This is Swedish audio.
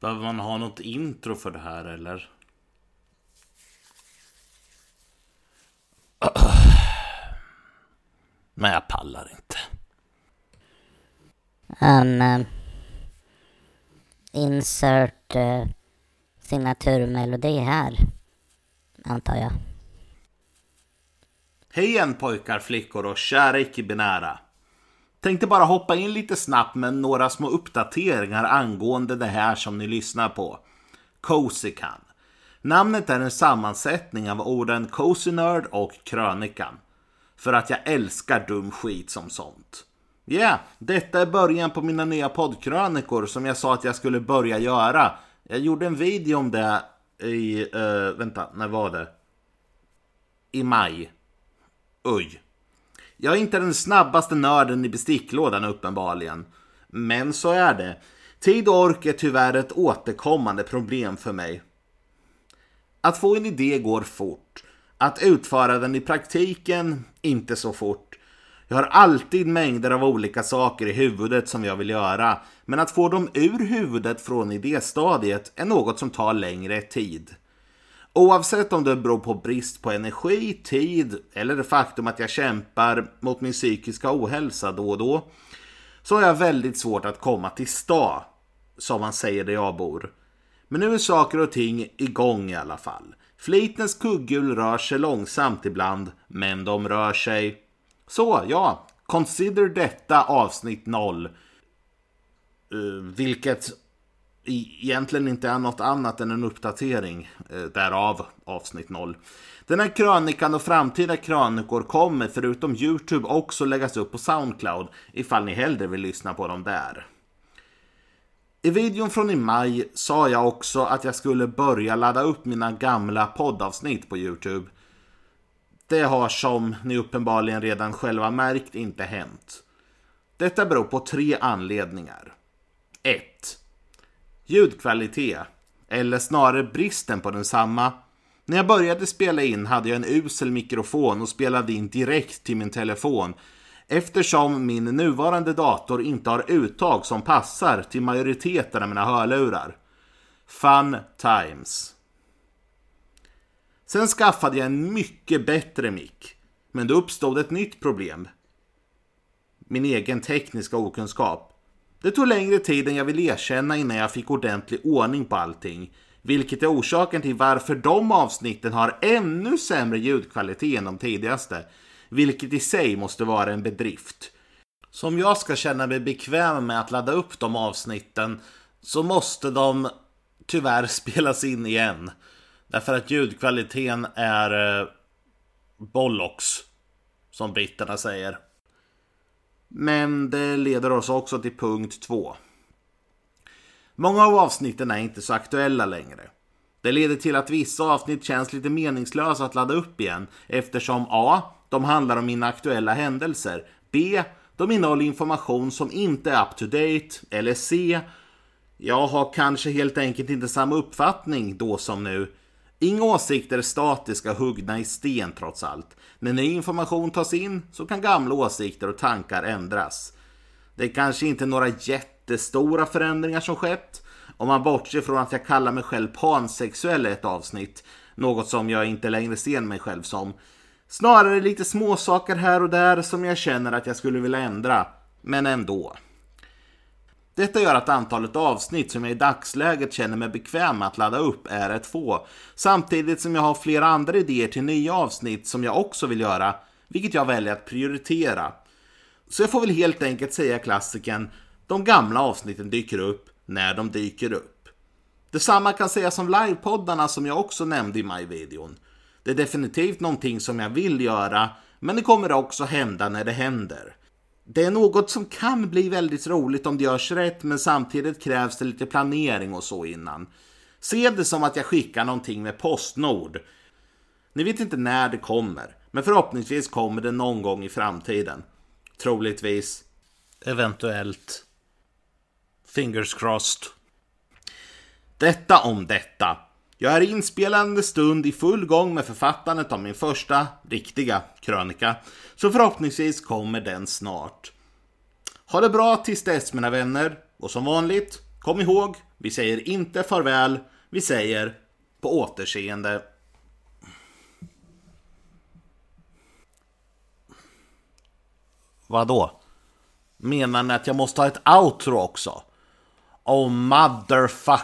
Behöver man ha något intro för det här eller? Men jag pallar inte. Um, uh, insert uh, signaturmelodi här, antar jag. Hej igen pojkar, flickor och kära icke-binära. Tänkte bara hoppa in lite snabbt med några små uppdateringar angående det här som ni lyssnar på. Cozycan. Namnet är en sammansättning av orden Cozy Nerd och Krönikan. För att jag älskar dum skit som sånt. Ja, yeah, detta är början på mina nya poddkrönikor som jag sa att jag skulle börja göra. Jag gjorde en video om det i, uh, vänta, när var det? I maj. Uj. Jag är inte den snabbaste nörden i besticklådan uppenbarligen. Men så är det. Tid och ork är tyvärr ett återkommande problem för mig. Att få en idé går fort. Att utföra den i praktiken, inte så fort. Jag har alltid mängder av olika saker i huvudet som jag vill göra. Men att få dem ur huvudet från idéstadiet är något som tar längre tid. Oavsett om det beror på brist på energi, tid eller det faktum att jag kämpar mot min psykiska ohälsa då och då så har jag väldigt svårt att komma till sta, som man säger där jag bor. Men nu är saker och ting igång i alla fall. Flitens kugghjul rör sig långsamt ibland, men de rör sig. Så, ja, consider detta avsnitt 0. Uh, eh, vilket egentligen inte är något annat än en uppdatering, eh, därav avsnitt 0. Den här krönikan och framtida krönikor kommer förutom Youtube också läggas upp på Soundcloud ifall ni hellre vill lyssna på dem där. I videon från i maj sa jag också att jag skulle börja ladda upp mina gamla poddavsnitt på Youtube. Det har som ni uppenbarligen redan själva märkt inte hänt. Detta beror på tre anledningar. 1. Ljudkvalitet, eller snarare bristen på densamma. När jag började spela in hade jag en usel mikrofon och spelade in direkt till min telefon eftersom min nuvarande dator inte har uttag som passar till majoriteten av mina hörlurar. Fun times. Sen skaffade jag en mycket bättre mick. Men då uppstod ett nytt problem. Min egen tekniska okunskap. Det tog längre tid än jag vill erkänna innan jag fick ordentlig ordning på allting. Vilket är orsaken till varför de avsnitten har ännu sämre ljudkvalitet än de tidigaste. Vilket i sig måste vara en bedrift. Så om jag ska känna mig bekväm med att ladda upp de avsnitten så måste de tyvärr spelas in igen. Därför att ljudkvaliteten är eh, bollocks. Som britterna säger. Men det leder oss också till punkt 2. Många av avsnitten är inte så aktuella längre. Det leder till att vissa avsnitt känns lite meningslösa att ladda upp igen eftersom A. De handlar om inaktuella händelser. B. De innehåller information som inte är up to date. Eller C. Jag har kanske helt enkelt inte samma uppfattning då som nu. Inga åsikter är statiska huggna i sten trots allt. När ny information tas in så kan gamla åsikter och tankar ändras. Det är kanske inte några jättestora förändringar som skett. Om man bortser från att jag kallar mig själv pansexuell i ett avsnitt. Något som jag inte längre ser mig själv som. Snarare lite småsaker här och där som jag känner att jag skulle vilja ändra. Men ändå. Detta gör att antalet avsnitt som jag i dagsläget känner mig bekväm med att ladda upp är ett få. Samtidigt som jag har flera andra idéer till nya avsnitt som jag också vill göra, vilket jag väljer att prioritera. Så jag får väl helt enkelt säga klassiken, de gamla avsnitten dyker upp när de dyker upp. Detsamma kan sägas om livepoddarna som jag också nämnde i maj-videon. Det är definitivt någonting som jag vill göra, men det kommer också hända när det händer. Det är något som kan bli väldigt roligt om det görs rätt, men samtidigt krävs det lite planering och så innan. Se det som att jag skickar någonting med Postnord. Ni vet inte när det kommer, men förhoppningsvis kommer det någon gång i framtiden. Troligtvis. Eventuellt. Fingers crossed. Detta om detta. Jag är i inspelande stund i full gång med författandet av min första riktiga krönika, så förhoppningsvis kommer den snart. Ha det bra tills dess mina vänner och som vanligt, kom ihåg, vi säger inte farväl, vi säger på återseende. Vadå? Menar ni att jag måste ha ett outro också? Oh motherfuck!